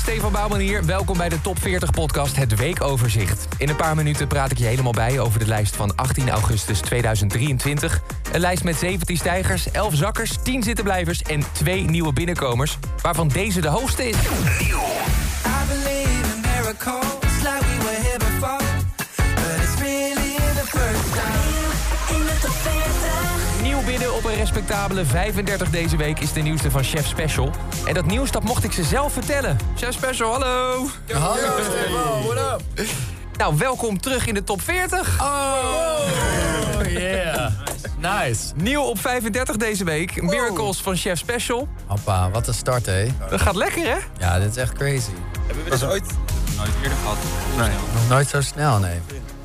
Stefan Bouwman hier. Welkom bij de Top 40 podcast Het Weekoverzicht. In een paar minuten praat ik je helemaal bij over de lijst van 18 augustus 2023. Een lijst met 17 stijgers, 11 zakkers, 10 zittenblijvers en 2 nieuwe binnenkomers. Waarvan deze de hoogste is. I believe in miracles respectabele 35 deze week is de nieuwste van Chef Special. En dat nieuws dat mocht ik ze zelf vertellen. Chef Special, hallo! Hallo what up? Nou, welkom terug in de top 40. Oh, yeah. Nice. Nieuw op 35 deze week. Miracles van Chef Special. Hoppa, wat een start, hé. Dat gaat lekker, hè? Ja, dit is echt crazy. Hebben we dit ooit? Nooit eerder gehad. Nog nooit zo snel, nee.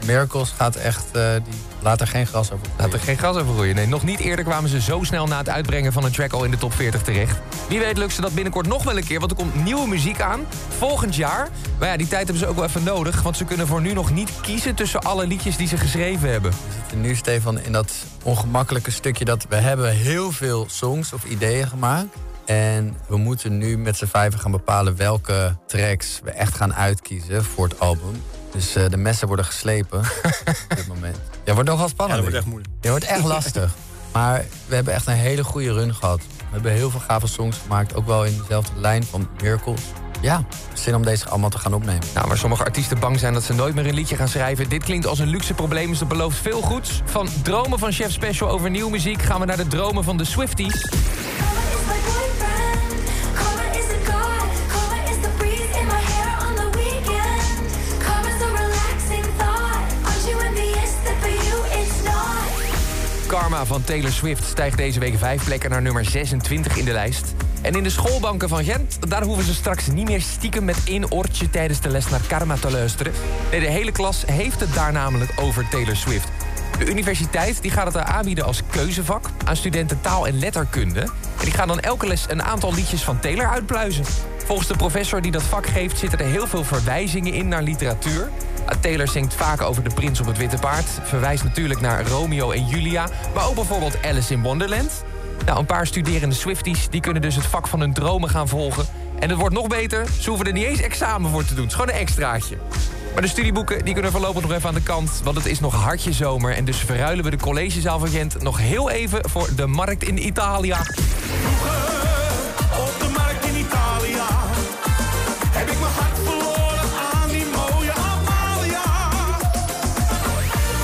Miracles gaat echt, eh, die laat er geen gras over Laat er geen gas over groeien. Nee, nog niet eerder kwamen ze zo snel na het uitbrengen van een track al in de top 40 terecht. Wie weet lukt ze dat binnenkort nog wel een keer, want er komt nieuwe muziek aan. Volgend jaar. Maar ja, die tijd hebben ze ook wel even nodig, want ze kunnen voor nu nog niet kiezen tussen alle liedjes die ze geschreven hebben. We zitten nu, Stefan, in dat ongemakkelijke stukje dat we hebben heel veel songs of ideeën gemaakt. En we moeten nu met z'n vijven gaan bepalen welke tracks we echt gaan uitkiezen voor het album. Dus eh, de messen worden geslepen op dit moment. Ja, wordt nogal spannend. Ja, dat wordt echt moeilijk. Ja, wordt echt lastig. Maar we hebben echt een hele goede run gehad. We hebben heel veel gave songs gemaakt. Ook wel in dezelfde lijn van Miracles. Ja, zin om deze allemaal te gaan opnemen. Nou, waar sommige artiesten bang zijn dat ze nooit meer een liedje gaan schrijven. Dit klinkt als een luxe probleem, dus dat belooft veel goeds. Van dromen van Chef Special over nieuwe muziek gaan we naar de dromen van de Swifties. Karma van Taylor Swift stijgt deze week vijf plekken naar nummer 26 in de lijst. En in de schoolbanken van Gent, daar hoeven ze straks niet meer stiekem met één oortje tijdens de les naar Karma te luisteren. Nee, de hele klas heeft het daar namelijk over Taylor Swift. De universiteit die gaat het aanbieden als keuzevak aan studenten taal- en letterkunde. En die gaan dan elke les een aantal liedjes van Taylor uitpluizen. Volgens de professor die dat vak geeft zitten er heel veel verwijzingen in naar literatuur. Uh, Taylor zingt vaak over de prins op het witte paard. Verwijst natuurlijk naar Romeo en Julia. Maar ook bijvoorbeeld Alice in Wonderland. Nou, een paar studerende Swifties die kunnen dus het vak van hun dromen gaan volgen. En het wordt nog beter, ze hoeven er niet eens examen voor te doen. Gewoon een extraatje. Maar de studieboeken die kunnen voorlopig nog even aan de kant... want het is nog hartje zomer... en dus verruilen we de collegezaal van Gent nog heel even... voor de markt in Italië. Op de markt in Italië heb ik mijn hart verloren aan die mooie Amalia.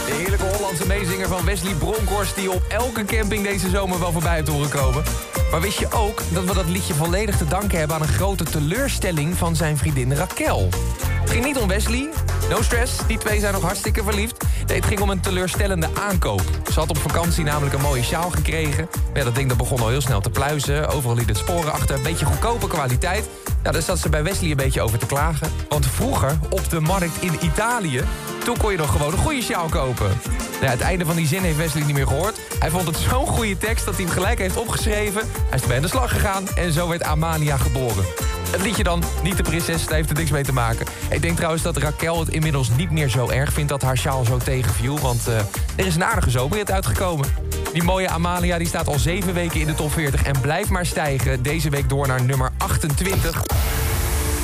De heerlijke Hollandse meezinger van Wesley Bronkhorst... die op elke camping deze zomer wel voorbij heeft horen komen. Maar wist je ook dat we dat liedje volledig te danken hebben... aan een grote teleurstelling van zijn vriendin Raquel? Het niet om Wesley. No stress, die twee zijn nog hartstikke verliefd. Nee, het ging om een teleurstellende aankoop. Ze had op vakantie namelijk een mooie sjaal gekregen. Ja, dat ding dat begon al heel snel te pluizen. Overal liet het sporen achter. Een beetje goedkope kwaliteit. Daar zat ze bij Wesley een beetje over te klagen. Want vroeger, op de markt in Italië... toen kon je nog gewoon een goede sjaal kopen. Nou, het einde van die zin heeft Wesley niet meer gehoord. Hij vond het zo'n goede tekst dat hij hem gelijk heeft opgeschreven. Hij is erbij aan de slag gegaan en zo werd Amalia geboren. Het liedje dan, niet de prinses, daar heeft er niks mee te maken. Ik denk trouwens dat Raquel het inmiddels niet meer zo erg vindt... dat haar sjaal zo tegenviel, want eh, er is een aardige zomerrit uitgekomen. Die mooie Amalia die staat al zeven weken in de top 40 en blijft maar stijgen. Deze week door naar nummer 28.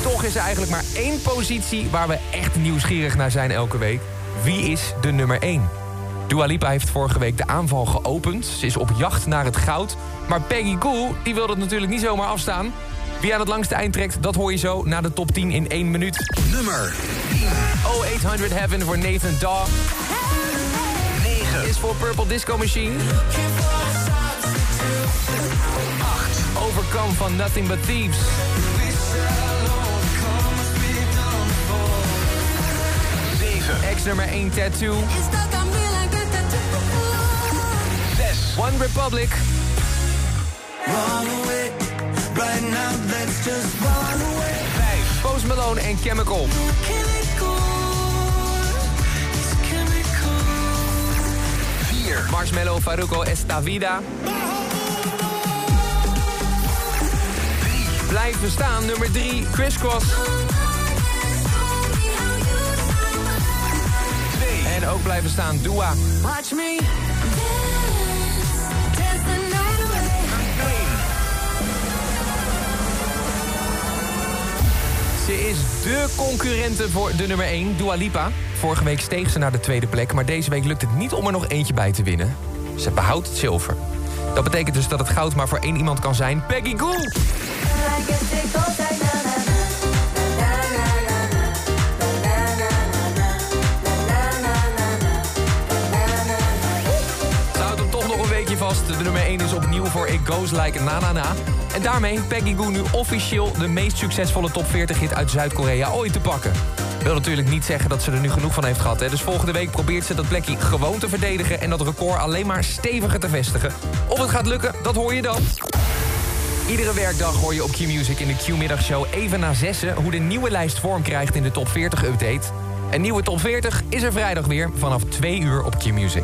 Toch is er eigenlijk maar één positie waar we echt nieuwsgierig naar zijn elke week. Wie is de nummer 1? Dua Lipa heeft vorige week de aanval geopend. Ze is op jacht naar het goud. Maar Peggy Goo die wil dat natuurlijk niet zomaar afstaan. Wie aan het langste eind trekt, dat hoor je zo na de top 10 in 1 minuut. Nummer 0800 Heaven voor Nathan Daw. 9. Is voor Purple Disco Machine. Overcome van Nothing But Thieves. Ex nummer 1 Tattoo. It's stuck on me like a tattoo. One Republic. Run away, 5. Post Malone en Chemical. Marshmallow, Faruco, Esta Vida. Blijf bestaan, nummer 3, Crisscross. En ook blijven staan, Dua. Watch me. Ze is dé concurrente voor de nummer 1, Dua Lipa. Vorige week steeg ze naar de tweede plek, maar deze week lukt het niet om er nog eentje bij te winnen. Ze behoudt het zilver. Dat betekent dus dat het goud maar voor één iemand kan zijn, Peggy Goo. De nummer 1 is opnieuw voor It Goes Like Na Na Na. En daarmee Peggy Goo nu officieel de meest succesvolle top 40 hit uit Zuid-Korea ooit te pakken. Wil natuurlijk niet zeggen dat ze er nu genoeg van heeft gehad. Hè. Dus volgende week probeert ze dat plekje gewoon te verdedigen... en dat record alleen maar steviger te vestigen. Of het gaat lukken, dat hoor je dan. Iedere werkdag hoor je op Q-Music in de Q-middagshow even na zessen... hoe de nieuwe lijst vorm krijgt in de top 40 update. Een nieuwe top 40 is er vrijdag weer vanaf 2 uur op Q-Music.